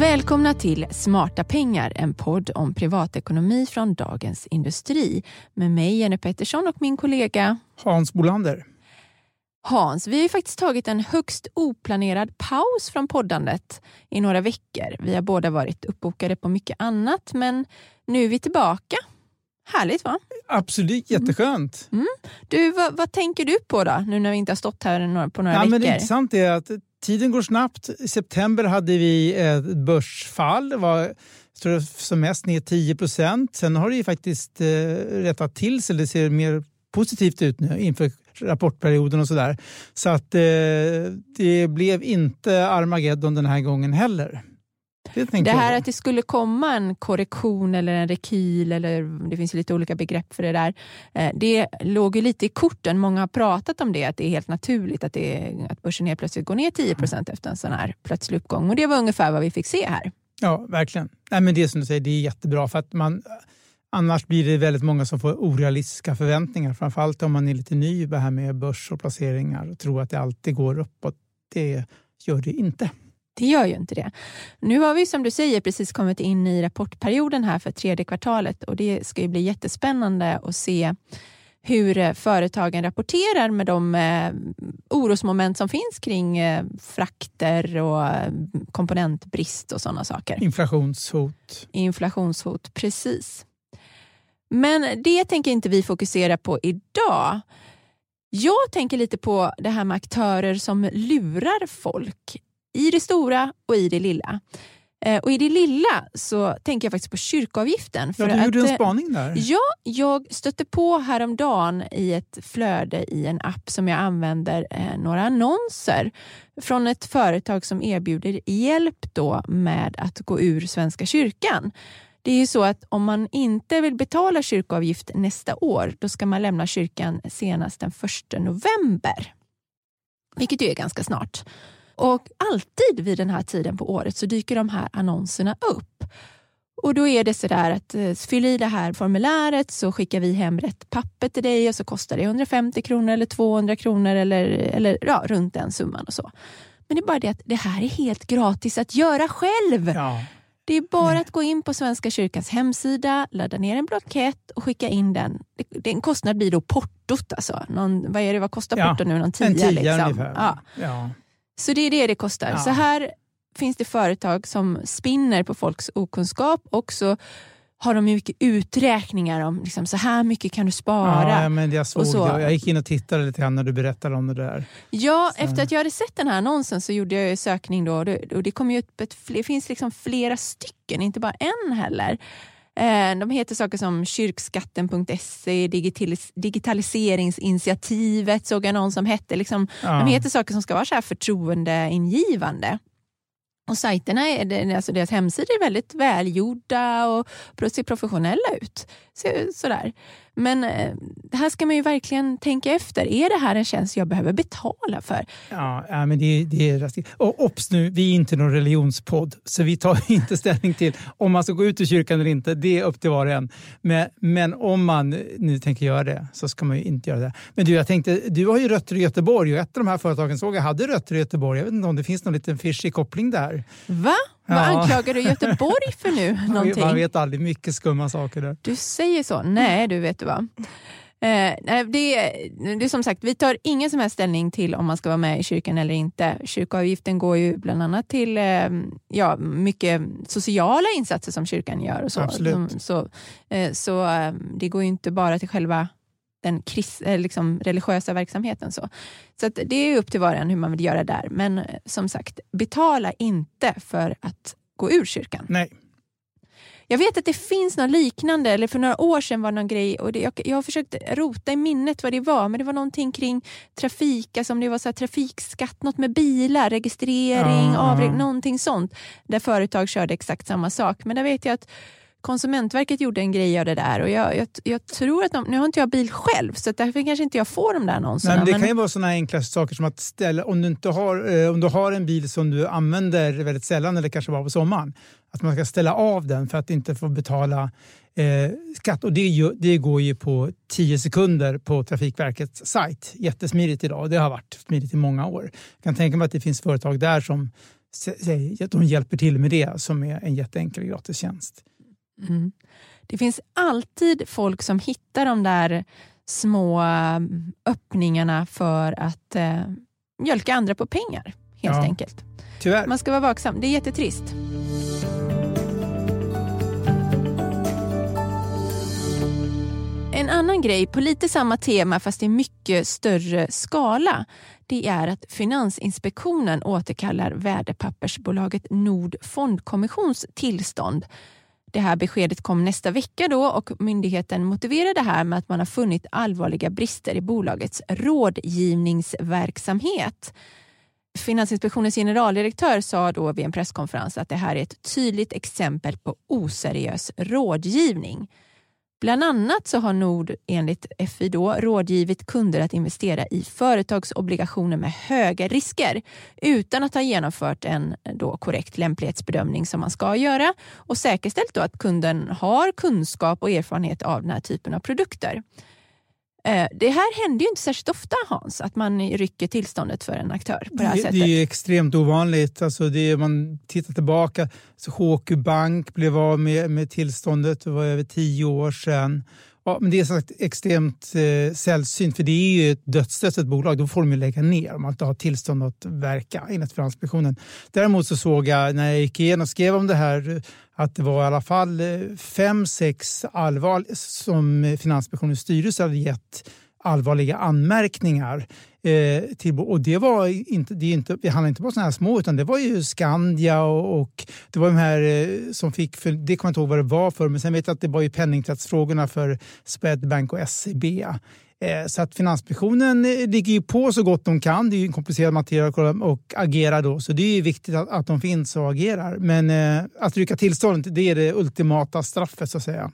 Välkomna till Smarta pengar, en podd om privatekonomi från Dagens Industri med mig Jenny Pettersson och min kollega Hans Bolander. Hans, vi har faktiskt tagit en högst oplanerad paus från poddandet i några veckor. Vi har båda varit uppbokade på mycket annat, men nu är vi tillbaka. Härligt va? Absolut, jätteskönt. Mm. Du, vad, vad, tänker du på då, nu när vi inte har stått här på några ja, veckor? Men det intressanta är att tiden går snabbt. I september hade vi ett börsfall. Det var jag tror som mest ner 10 procent. Sen har det ju faktiskt eh, rättat till sig. Det ser mer positivt ut nu inför rapportperioden och sådär. Så att eh, det blev inte Armageddon den här gången heller. Det, det här att det skulle komma en korrektion eller en rekyl, eller det finns lite olika begrepp för det där. Eh, det låg ju lite i korten. Många har pratat om det, att det är helt naturligt att, det, att börsen helt plötsligt går ner 10 procent efter en sån här plötslig uppgång. Och det var ungefär vad vi fick se här. Ja, verkligen. Nej, men det som du säger, det är jättebra för att man Annars blir det väldigt många som får orealistiska förväntningar. Framförallt om man är lite ny det här med börs och placeringar och tror att det alltid går uppåt. Det gör det inte. Det gör ju inte det. Nu har vi som du säger precis kommit in i rapportperioden här för tredje kvartalet och det ska ju bli jättespännande att se hur eh, företagen rapporterar med de eh, orosmoment som finns kring eh, frakter och eh, komponentbrist och sådana saker. Inflationshot. Inflationshot, precis. Men det tänker inte vi fokusera på idag. Jag tänker lite på det här med aktörer som lurar folk i det stora och i det lilla. Eh, och I det lilla så tänker jag faktiskt på kyrkoavgiften. För ja, du gjorde en eh, spaning där. Ja, jag stötte på häromdagen i ett flöde i en app som jag använder eh, några annonser från ett företag som erbjuder hjälp då med att gå ur Svenska kyrkan. Det är ju så att om man inte vill betala kyrkoavgift nästa år, då ska man lämna kyrkan senast den 1 november. Vilket ju är ganska snart. Och alltid vid den här tiden på året så dyker de här annonserna upp. Och då är det sådär att eh, fyll i det här formuläret så skickar vi hem rätt papper till dig och så kostar det 150 kronor eller 200 kronor eller, eller ja, runt den summan och så. Men det är bara det att det här är helt gratis att göra själv. Ja. Det är bara att gå in på Svenska kyrkans hemsida, ladda ner en blankett och skicka in den. Den kostnad blir då portot. Alltså. Någon, vad, är det, vad kostar ja, portot nu? Någon tia, en tia liksom. ungefär. Ja. Ja. Så det är det det kostar. Ja. Så här finns det företag som spinner på folks okunskap och så har de mycket uträkningar om liksom, så här mycket kan du spara. Ja, men jag, såg och så. Det. jag gick in och tittade lite grann när du berättade om det där. Ja, så. efter att jag hade sett den här annonsen så gjorde jag sökning då och det, kom ju upp ett, det finns liksom flera stycken, inte bara en heller. Eh, de heter saker som kyrkskatten.se, digitaliseringsinitiativet såg jag någon som hette. Liksom, ja. De heter saker som ska vara så här förtroendeingivande. Och sajterna, är, alltså deras hemsidor är väldigt välgjorda och ser professionella ut. Så, sådär. Men eh, här ska man ju verkligen tänka efter. Är det här en tjänst jag behöver betala för? Ja, ja men det, det är Och obs nu, vi är inte någon religionspodd så vi tar inte ställning till om man ska gå ut ur kyrkan eller inte. Det är upp till var och en. Men, men om man nu tänker göra det så ska man ju inte göra det. Men du, jag tänkte, du har ju rötter i Göteborg och ett av de här företagen såg jag hade rötter i Göteborg. Jag vet inte om det finns någon liten fischig koppling där. Va? Vad anklagar du Göteborg för nu? Någonting? Man vet aldrig, mycket skumma saker där. Du säger så? Nej, du vet du vad. Eh, det, det är som sagt, vi tar ingen som helst ställning till om man ska vara med i kyrkan eller inte. Kyrkoavgiften går ju bland annat till eh, ja, mycket sociala insatser som kyrkan gör. Och så. Absolut. Så, eh, så eh, det går ju inte bara till själva den kris, eh, liksom religiösa verksamheten. Så, så det är upp till var och en hur man vill göra där. Men eh, som sagt, betala inte för att gå ur kyrkan. Nej. Jag vet att det finns något liknande, eller för några år sedan var någon grej, och det, jag, jag har försökt rota i minnet vad det var, men det var någonting kring trafik, alltså om det var så trafikskatt, något med bilar, registrering, ja. avreglering, någonting sånt, där företag körde exakt samma sak. Men där vet jag att Konsumentverket gjorde en grej av det där och jag, jag, jag, tror att de, nu har inte jag bil själv så därför kanske inte jag får de där annonserna. Nej, men det men... kan ju vara sådana enkla saker som att ställa, om du, inte har, eh, om du har en bil som du använder väldigt sällan eller kanske bara på sommaren, att man ska ställa av den för att inte få betala eh, skatt. Och det, ju, det, går ju på 10 sekunder på Trafikverkets sajt. Jättesmidigt idag. Det har varit smidigt i många år. Jag kan tänka mig att det finns företag där som de hjälper till med det som är en jätteenkel gratistjänst. Mm. Det finns alltid folk som hittar de där små mm, öppningarna för att eh, mjölka andra på pengar, helt ja, enkelt. Tyvärr. Man ska vara vaksam. Det är jättetrist. En annan grej på lite samma tema fast i mycket större skala det är att Finansinspektionen återkallar värdepappersbolaget Nord Fondkommissions tillstånd det här beskedet kom nästa vecka då och myndigheten motiverar det här med att man har funnit allvarliga brister i bolagets rådgivningsverksamhet. Finansinspektionens generaldirektör sa då vid en presskonferens att det här är ett tydligt exempel på oseriös rådgivning. Bland annat så har Nord enligt FI då rådgivit kunder att investera i företagsobligationer med höga risker utan att ha genomfört en eh, då korrekt lämplighetsbedömning som man ska göra och säkerställt då att kunden har kunskap och erfarenhet av den här typen av produkter. Eh, det här händer ju inte särskilt ofta Hans, att man rycker tillståndet för en aktör på det här det, sättet. Det är extremt ovanligt. Alltså det man tittar tillbaka, så HQ Bank blev av med, med tillståndet, det var över tio år sedan. Ja, men det är sagt extremt eh, sällsynt, för det är ju ett dödsdömt ett bolag. Då får de ju lägga ner om man inte har tillstånd att verka enligt Finansinspektionen. Däremot så såg jag när jag gick igenom och skrev om det här att det var i alla fall eh, fem, sex allvar som Finansinspektionens styrelse hade gett allvarliga anmärkningar. Eh, till, och det, var inte, det, är inte, det handlade inte bara om sådana här små, utan det var ju Skandia och, och det var de här eh, som fick, för, det kommer jag inte ihåg vad det var för, men sen vet jag att det var ju penningtvättsfrågorna för Swedbank och SEB. Eh, så att Finansinspektionen eh, ligger ju på så gott de kan. Det är ju en komplicerad materia och agera då, så det är ju viktigt att, att de finns och agerar. Men eh, att rycka tillstånd, det är det ultimata straffet så att säga.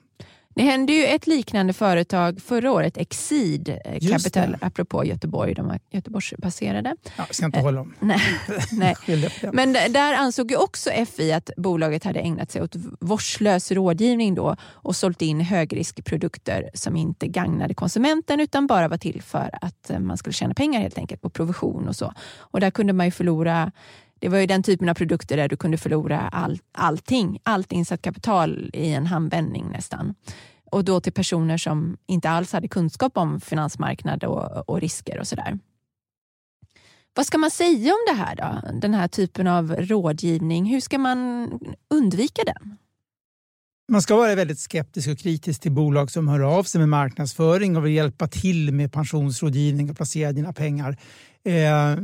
Det hände ju ett liknande företag förra året, Exid eh, Capital, apropå Göteborg. De var Göteborgsbaserade. Ja, ska inte hålla dem. nej, nej. Men där ansåg ju också FI att bolaget hade ägnat sig åt vårdslös rådgivning då och sålt in högriskprodukter som inte gagnade konsumenten utan bara var till för att eh, man skulle tjäna pengar helt enkelt på provision och så. Och där kunde man ju förlora det var ju den typen av produkter där du kunde förlora all, allting, allt insatt kapital i en handvändning nästan. Och då till personer som inte alls hade kunskap om finansmarknad och, och risker och sådär. Vad ska man säga om det här då? Den här typen av rådgivning. Hur ska man undvika den? Man ska vara väldigt skeptisk och kritisk till bolag som hör av sig med marknadsföring och vill hjälpa till med pensionsrådgivning och placera dina pengar. Eh,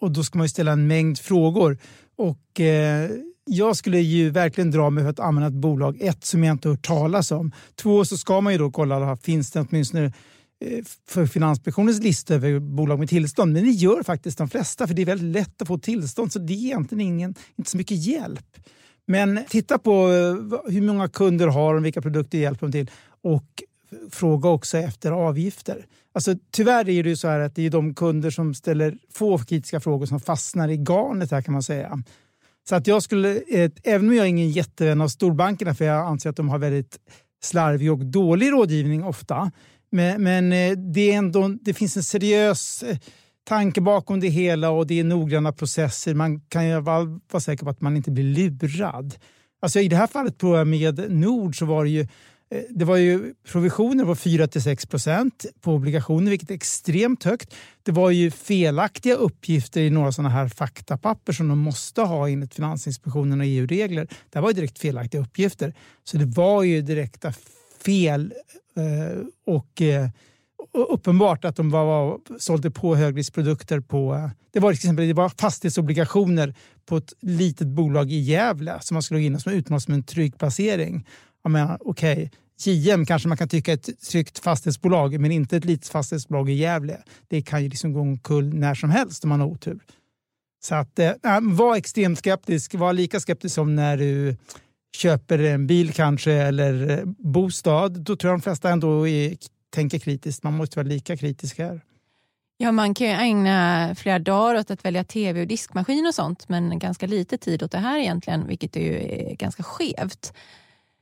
och då ska man ju ställa en mängd frågor. Och eh, jag skulle ju verkligen dra mig för att använda ett bolag, ett som jag inte hört talas om. Två så ska man ju då kolla, finns det åtminstone eh, för Finansinspektionens lista över bolag med tillstånd. Men det gör faktiskt de flesta för det är väldigt lätt att få tillstånd så det är egentligen ingen, inte så mycket hjälp. Men titta på eh, hur många kunder har de, vilka produkter hjälper de till och fråga också efter avgifter. Alltså, tyvärr är det ju så här att det är de kunder som ställer få kritiska frågor som fastnar i garnet här kan man säga. Så att jag skulle, även om jag är ingen jättevän av storbankerna för jag anser att de har väldigt slarvig och dålig rådgivning ofta. Men, men det, är ändå, det finns en seriös eh, tanke bakom det hela och det är noggranna processer. Man kan ju vara, vara säker på att man inte blir lurad. Alltså I det här fallet på med Nord så var det ju Eh, det var ju provisioner var 4-6 procent på obligationer, vilket är extremt högt. Det var ju felaktiga uppgifter i några sådana här faktapapper som de måste ha enligt Finansinspektionen och EU-regler. Det var ju direkt felaktiga uppgifter. Så det var ju direkta fel eh, eh, och uppenbart att de var, sålde på högriskprodukter på... Det var till exempel det var fastighetsobligationer på ett litet bolag i Gävle som man skulle gå in och som utmålades som en trygg placering jag menar, okej, okay, JM kanske man kan tycka är ett tryggt fastighetsbolag, men inte ett litet fastighetsbolag i Gävle. Det kan ju liksom gå omkull när som helst om man har otur. Så att, äh, var extremt skeptisk. Var lika skeptisk som när du köper en bil kanske eller eh, bostad. Då tror jag de flesta ändå är, tänker kritiskt. Man måste vara lika kritisk här. Ja, man kan ju ägna flera dagar åt att välja tv och diskmaskin och sånt men ganska lite tid åt det här egentligen, vilket är ju eh, ganska skevt.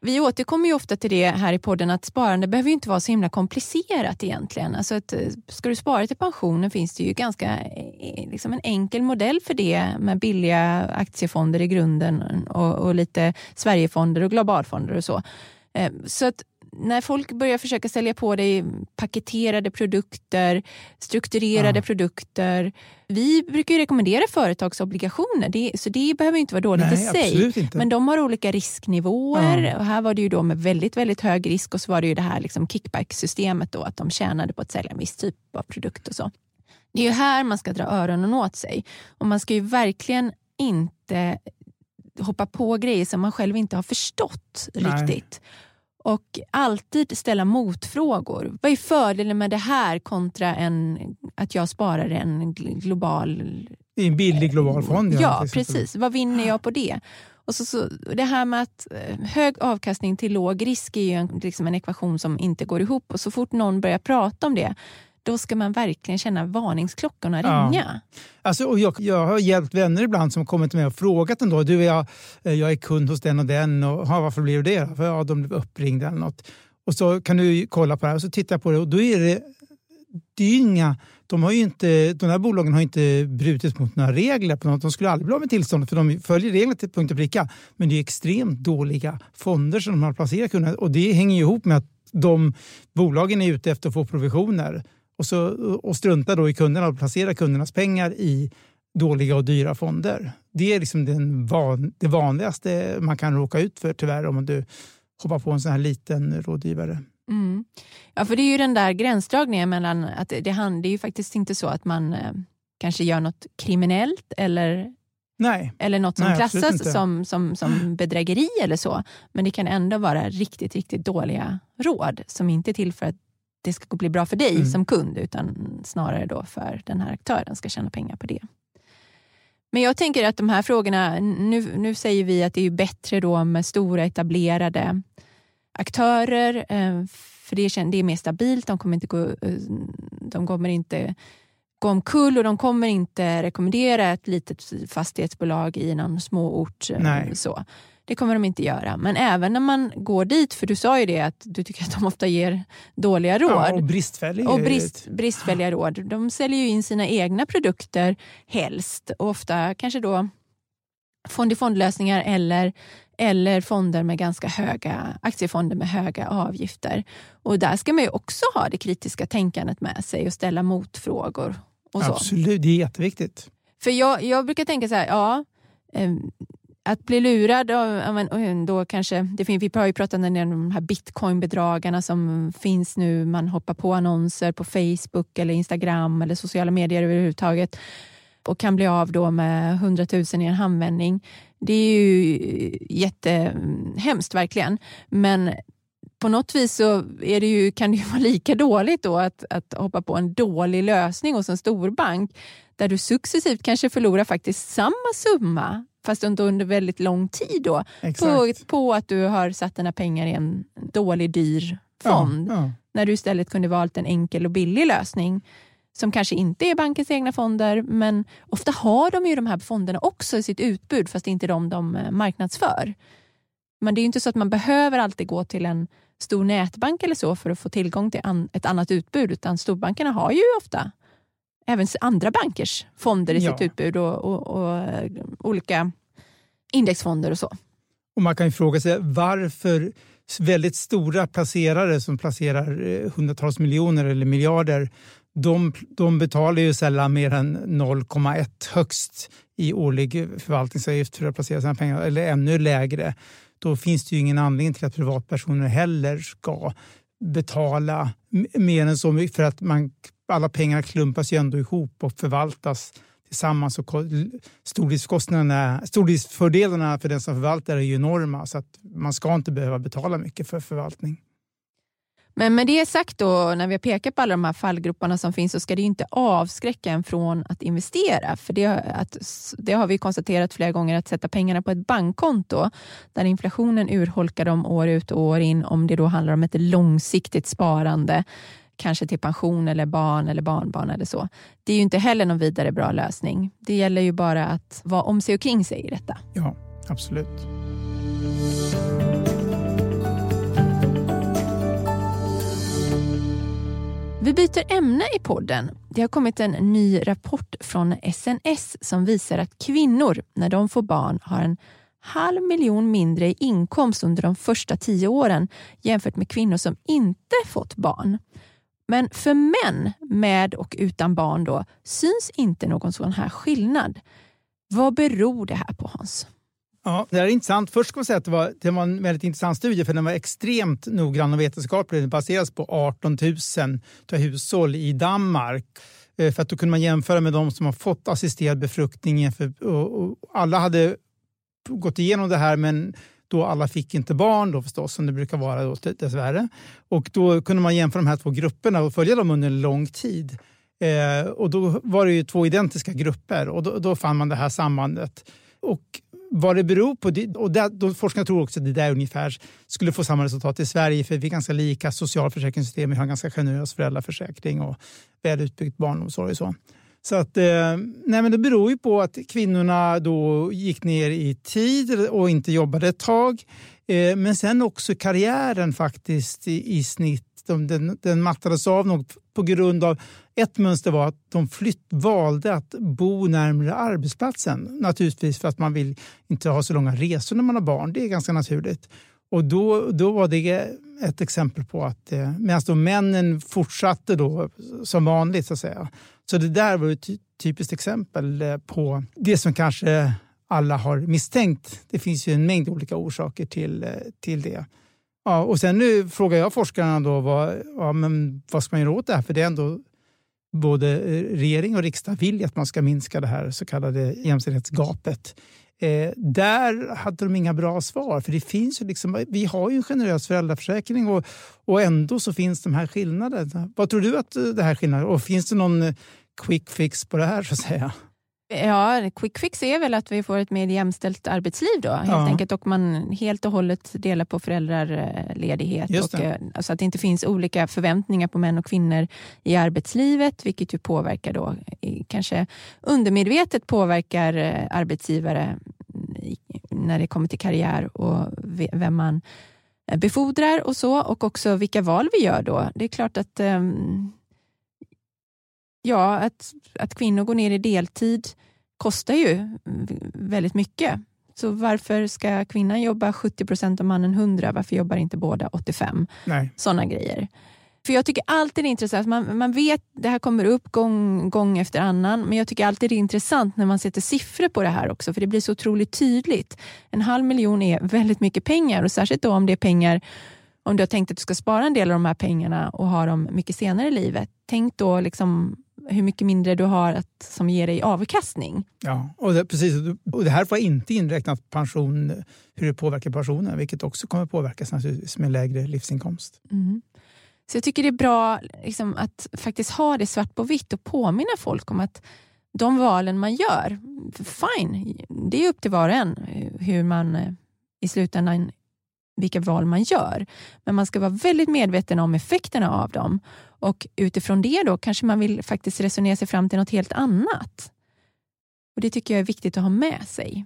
Vi återkommer ju ofta till det här i podden att sparande behöver inte vara så himla komplicerat egentligen. Alltså att, eh, ska du spara till pensionen finns det ju ganska eh, liksom en enkel modell för det med billiga aktiefonder i grunden och, och lite Sverigefonder och globalfonder och så. Eh, så att när folk börjar försöka sälja på dig paketerade produkter, strukturerade ja. produkter. Vi brukar ju rekommendera företagsobligationer, det, så det behöver inte vara dåligt Nej, i sig. Men de har olika risknivåer ja. och här var det ju då med väldigt, väldigt hög risk och så var det ju det här liksom kickback-systemet då, att de tjänade på att sälja en viss typ av produkt och så. Det är ju här man ska dra öronen åt sig och man ska ju verkligen inte hoppa på grejer som man själv inte har förstått Nej. riktigt och alltid ställa motfrågor. Vad är fördelen med det här kontra en, att jag sparar en global... I en billig global fond? Ja, ja precis. Vad vinner jag på det? Och så, så, det här med att eh, hög avkastning till låg risk är ju en, liksom en ekvation som inte går ihop och så fort någon börjar prata om det då ska man verkligen känna varningsklockorna ringa. Ja. Alltså, och jag, jag har hjälpt vänner ibland som kommit med och frågat ändå. Du, jag, eh, jag är kund hos den och den. Och, varför blir du det? För ja, de blev uppringda eller något. Och så kan du kolla på det här och så tittar jag på det och då är det, det är inga, de, har inte, de här bolagen har inte brutit mot några regler. på något. De skulle aldrig bli av med tillståndet för de följer reglerna till punkt och pricka. Men det är extremt dåliga fonder som de har placerat kunderna och det hänger ihop med att de bolagen är ute efter att få provisioner och, så, och strunta då i kunderna och placera kundernas pengar i dåliga och dyra fonder. Det är liksom den van, det vanligaste man kan råka ut för tyvärr om du hoppar på en sån här liten rådgivare. Mm. Ja, för det är ju den där gränsdragningen mellan att det, det är ju faktiskt inte så att man eh, kanske gör något kriminellt eller Nej. Eller något som Nej, klassas som, som, som bedrägeri eller så. Men det kan ändå vara riktigt, riktigt dåliga råd som inte är till för att det ska bli bra för dig mm. som kund utan snarare då för den här aktören ska tjäna pengar på det. Men jag tänker att de här frågorna, nu, nu säger vi att det är bättre då med stora etablerade aktörer eh, för det är, det är mer stabilt, de kommer inte gå, eh, de kommer inte gå omkull och de kommer inte rekommendera ett litet fastighetsbolag i någon småort. Eh, Nej. Så. Det kommer de inte göra. Men även när man går dit, för du sa ju det att du tycker att de ofta ger dåliga råd. Ja, och bristfälliga, och brist, bristfälliga råd. De säljer ju in sina egna produkter helst och ofta kanske då fond-i-fondlösningar eller, eller fonder med ganska höga aktiefonder med höga avgifter. Och där ska man ju också ha det kritiska tänkandet med sig och ställa motfrågor. Och så. Absolut, det är jätteviktigt. För jag, jag brukar tänka så här, ja, ehm, att bli lurad av, då kanske, det finns, vi har ju pratat om de här bitcoinbedragarna som finns nu. Man hoppar på annonser på Facebook eller Instagram eller sociala medier överhuvudtaget och kan bli av då med hundratusen i en handvändning. Det är ju jättehemskt verkligen. Men på något vis så är det ju, kan det ju vara lika dåligt då att, att hoppa på en dålig lösning hos en storbank där du successivt kanske förlorar faktiskt samma summa fast under väldigt lång tid då, på, på, att du har satt dina pengar i en dålig, dyr fond. Ja, ja. När du istället kunde valt en enkel och billig lösning som kanske inte är bankens egna fonder, men ofta har de ju de här fonderna också i sitt utbud, fast det är inte de de eh, marknadsför. Men det är inte så att man behöver alltid gå till en stor nätbank eller så för att få tillgång till ett annat utbud, utan storbankerna har ju ofta även andra bankers fonder i ja. sitt utbud och, och, och, eh, olika indexfonder och så. Och Man kan ju fråga sig varför väldigt stora placerare som placerar eh, hundratals miljoner eller miljarder de, de betalar ju sällan mer än 0,1 högst i årlig förvaltningsavgift för att placera sina pengar, eller ännu lägre. Då finns det ju ingen anledning till att privatpersoner heller ska betala mer än så mycket för att man, alla pengar klumpas ju ändå ihop och förvaltas tillsammans. Och stordriftskostnaderna, stordriftsfördelarna för den som förvaltar är ju enorma så att man ska inte behöva betala mycket för förvaltning. Men med det sagt då, när vi har pekat på alla de här fallgroparna som finns så ska det inte avskräcka en från att investera. För det, att, det har vi konstaterat flera gånger, att sätta pengarna på ett bankkonto där inflationen urholkar dem år ut och år in om det då handlar om ett långsiktigt sparande kanske till pension eller barn eller barnbarn eller så. Det är ju inte heller någon vidare bra lösning. Det gäller ju bara att vara om sig och kring sig i detta. Ja, absolut. Vi byter ämne i podden. Det har kommit en ny rapport från SNS som visar att kvinnor, när de får barn, har en halv miljon mindre i inkomst under de första tio åren jämfört med kvinnor som inte fått barn. Men för män med och utan barn då, syns inte någon sån här skillnad. Vad beror det här på Hans? Ja, det är intressant. Först ska man säga att det var, det var en väldigt intressant studie för den var extremt noggrann och vetenskaplig. Den baseras på 18 000 hushåll i Danmark. Eh, för att då kunde man jämföra med de som har fått assisterad befruktning. För, och, och alla hade gått igenom det här men då alla fick inte barn då förstås, som det brukar vara då, dessvärre. Och då kunde man jämföra de här två grupperna och följa dem under en lång tid. Eh, och då var det ju två identiska grupper och då, då fann man det här sambandet. Och vad det beror på, och där, då forskarna tror också att det där ungefär skulle få samma resultat i Sverige för vi är ganska lika socialförsäkringssystem, vi har en ganska generös föräldraförsäkring och väl utbyggd barnomsorg och så. Så att, eh, nej men det beror ju på att kvinnorna då gick ner i tid och inte jobbade ett tag. Eh, men sen också karriären faktiskt i, i snitt. De, den, den mattades av något på grund av ett mönster var att de flytt, valde att bo närmare arbetsplatsen. Naturligtvis för att man vill inte ha så långa resor när man har barn. Det är ganska naturligt. Och då, då var det ett exempel på att eh, medan då männen fortsatte då som vanligt så att säga. Så det där var ett typiskt exempel eh, på det som kanske alla har misstänkt. Det finns ju en mängd olika orsaker till, eh, till det. Ja, och sen nu frågar jag forskarna då vad, ja, men vad ska man göra åt det här? För det är ändå både eh, regering och riksdag vill att man ska minska det här så kallade jämställdhetsgapet. Eh, där hade de inga bra svar. För det finns ju liksom, vi har ju en generös föräldraförsäkring och, och ändå så finns de här skillnaderna. Vad tror du att eh, det här skillnader? Och finns det någon eh, quick fix på det här så att säga? Ja, quick fix är väl att vi får ett mer jämställt arbetsliv då helt ja. enkelt och man helt och hållet delar på föräldraledighet. Och, eh, alltså att det inte finns olika förväntningar på män och kvinnor i arbetslivet vilket ju påverkar då kanske undermedvetet påverkar eh, arbetsgivare när det kommer till karriär och vem man eh, befordrar och så och också vilka val vi gör då. Det är klart att um, Ja, att, att kvinnor går ner i deltid kostar ju väldigt mycket. Så varför ska kvinnan jobba 70 procent och mannen 100? Varför jobbar inte båda 85? Nej. Sådana grejer. För Jag tycker alltid det är intressant, man, man vet det här kommer upp gång, gång efter annan, men jag tycker alltid det är intressant när man sätter siffror på det här också, för det blir så otroligt tydligt. En halv miljon är väldigt mycket pengar och särskilt då om det är pengar om du har tänkt att du ska spara en del av de här pengarna och ha dem mycket senare i livet. Tänk då liksom hur mycket mindre du har att, som ger dig avkastning. Ja, och det, precis. Och det här får inte inräknat pension, hur det påverkar pensionen, vilket också kommer påverkas naturligtvis med lägre livsinkomst. Mm. Så jag tycker det är bra liksom, att faktiskt ha det svart på vitt och påminna folk om att de valen man gör, fine, det är upp till var och en hur man eh, i slutändan vilka val man gör. Men man ska vara väldigt medveten om effekterna av dem och utifrån det då kanske man vill faktiskt resonera sig fram till något helt annat. Och Det tycker jag är viktigt att ha med sig.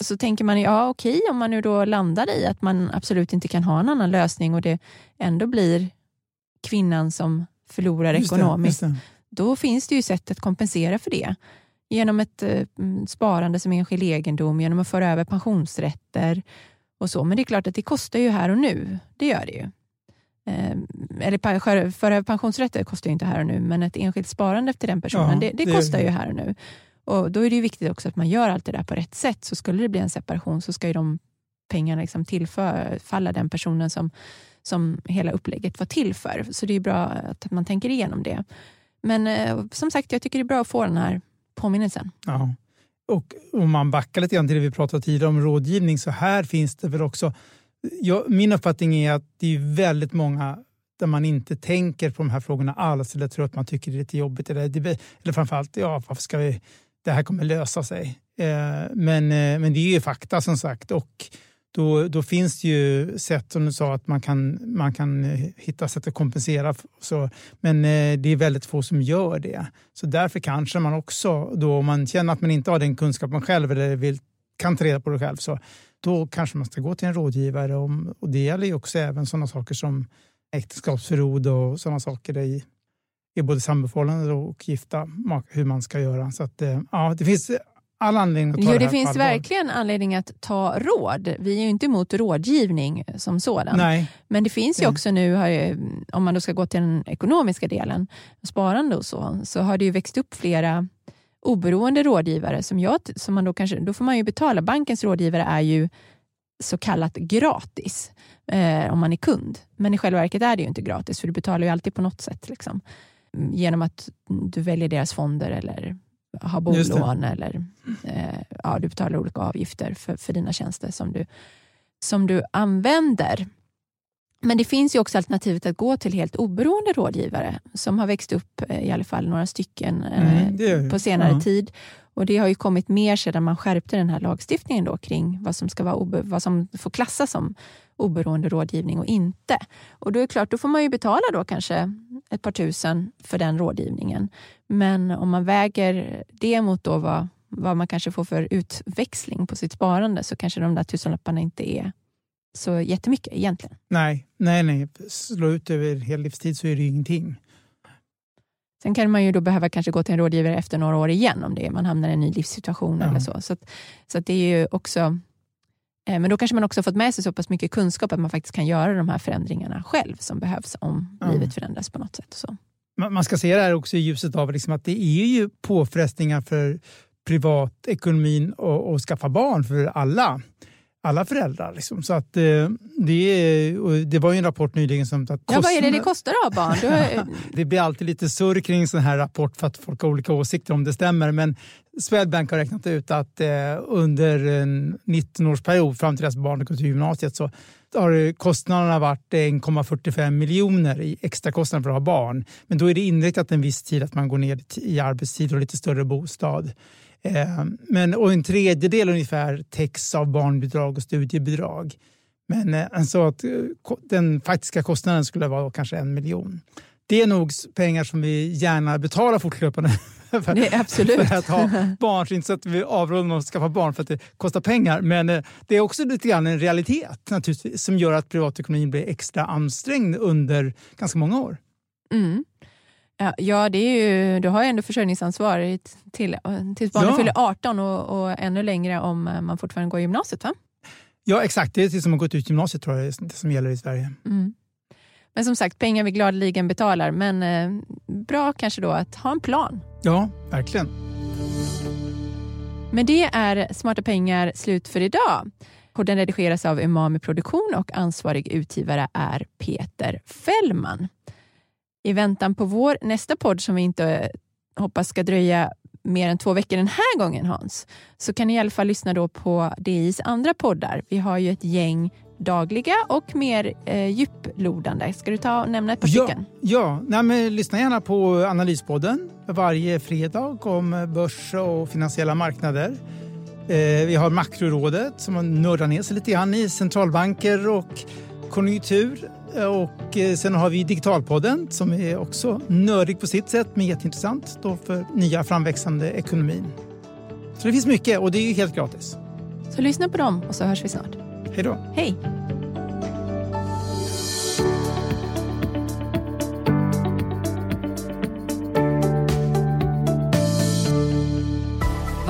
Så tänker man, ja okej, om man nu då landar i att man absolut inte kan ha en annan lösning och det ändå blir kvinnan som förlorar just ekonomiskt, det, då finns det ju sätt att kompensera för det. Genom ett eh, sparande som enskild egendom, genom att föra över pensionsrätter och så. Men det är klart att det kostar ju här och nu. Det gör det ju. Eh, eller över pensionsrätter kostar ju inte här och nu, men ett enskilt sparande efter den personen, ja, det, det, kostar ju här och nu. Och Då är det viktigt också att man gör allt det där på rätt sätt. Så skulle det bli en separation så ska ju de pengarna liksom tillfalla den personen som, som hela upplägget var till för. Så det är bra att man tänker igenom det. Men eh, som sagt, jag tycker det är bra att få den här påminnelsen. Ja. Och om man backar lite grann till det vi pratade tidigare om rådgivning, så här finns det väl också jag, min uppfattning är att det är väldigt många där man inte tänker på de här frågorna alls eller tror att man tycker det är lite jobbigt. Eller, eller framförallt, ja, varför ska vi... Det här kommer lösa sig. Eh, men, eh, men det är ju fakta som sagt. Och då, då finns det ju sätt, som du sa, att man kan, man kan eh, hitta sätt att kompensera. Så, men eh, det är väldigt få som gör det. Så därför kanske man också, då, om man känner att man inte har den kunskapen själv eller vill, kan ta reda på det själv, så då kanske man ska gå till en rådgivare. Om, och det gäller ju också även sådana saker som äktenskapsförord och sådana saker i, i både samboförhållanden och gifta, hur man ska göra. Så att, eh, ja, det finns all anledning att ta jo, det, det finns verkligen anledning att ta råd. Vi är ju inte emot rådgivning som sådan. Nej. Men det finns ju också nu, om man då ska gå till den ekonomiska delen, sparande och så, så har det ju växt upp flera oberoende rådgivare som, jag, som man då kanske, då får man ju betala. Bankens rådgivare är ju så kallat gratis eh, om man är kund. Men i själva verket är det ju inte gratis för du betalar ju alltid på något sätt. Liksom. Mm, Genom att du väljer deras fonder eller har bolån eller eh, ja, du betalar olika avgifter för, för dina tjänster som du, som du använder. Men det finns ju också alternativet att gå till helt oberoende rådgivare som har växt upp, eh, i alla fall några stycken, eh, Mm, på senare ja. tid. Och Det har ju kommit mer sedan man skärpte den här lagstiftningen då, kring vad som, ska vara vad som får klassas som oberoende rådgivning och inte. Och då är det klart, då får man ju betala då kanske ett par tusen för den rådgivningen. Men om man väger det mot då vad, vad man kanske får för utväxling på sitt sparande så kanske de där tusenlapparna inte är så jättemycket egentligen. Nej, nej, nej. Slå ut över hel livstid så är det ju ingenting. Sen kan man ju då behöva kanske gå till en rådgivare efter några år igen om det är, man hamnar i en ny livssituation Ja. eller så. Så, att, så att det är ju också eh, men då kanske man också fått med sig så pass mycket kunskap att man faktiskt kan göra de här förändringarna själv som behövs om Ja. livet förändras på något sätt. Och så. Man ska se det här också i ljuset av liksom att det är ju påfrestningar för privatekonomin att att skaffa barn för alla. Alla föräldrar. Liksom. Så att, eh, det, det var ju en rapport nyligen som... Att Ja, vad är det det kostar att ha barn? Har, Det blir alltid lite surr kring sån här rapport för att folk har olika åsikter om det stämmer. Men Swedbank har räknat ut att eh, under en 19-årsperiod fram till dess barnet går till gymnasiet så har kostnaderna varit 1,45 miljoner i extra kostnader för att ha barn. Men då är det inriktat en viss tid att man går ner i arbetstid och lite större bostad. Eh, men, och en tredjedel ungefär täcks av barnbidrag och studiebidrag. Men eh, alltså att eh, den faktiska kostnaden skulle vara kanske en miljon. Det är nog pengar som vi gärna betalar fortlöpande för, är absolut. för att ha barn. Så inte så att vi med att skaffa barn för att det kostar pengar. Men det är också lite grann en realitet naturligtvis som gör att privatekonomin blir extra ansträngd under ganska många år. Mm. Ja, ja, det är ju, du har ju ändå försörjningsansvar till, tills barnet Ja. fyller 18 och, och ännu längre om eh, man fortfarande går i gymnasiet. Va? Ja, exakt. Det är det som har gått ut gymnasiet tror jag det som gäller i Sverige. Mm. Men som sagt, pengar vi gladeligen betalar. Men eh, bra kanske då att ha en plan. Ja, verkligen. Men det är Smarta pengar slut för idag. Podden redigeras av Umami Produktion och ansvarig utgivare är Peter Fällman. I väntan på vår nästa podd som vi inte hoppas ska dröja mer än två veckor den här gången Hans, så kan ni i alla fall lyssna då på DIs andra poddar. Vi har ju ett gäng dagliga och mer eh, djuplodande. Ska du ta och nämna ett par Ja, stycken? ja. Nej, men lyssna gärna på Analyspodden varje fredag om börs och finansiella marknader. Eh, vi har Makrorådet som nördar ner sig lite grann i centralbanker och konjunktur. Och eh, sen har vi Digitalpodden som är också nördig på sitt sätt men jätteintressant då för nya framväxande ekonomin. Så det finns mycket och det är helt gratis. Så lyssna på dem och så hörs vi snart. Hej då! Hej!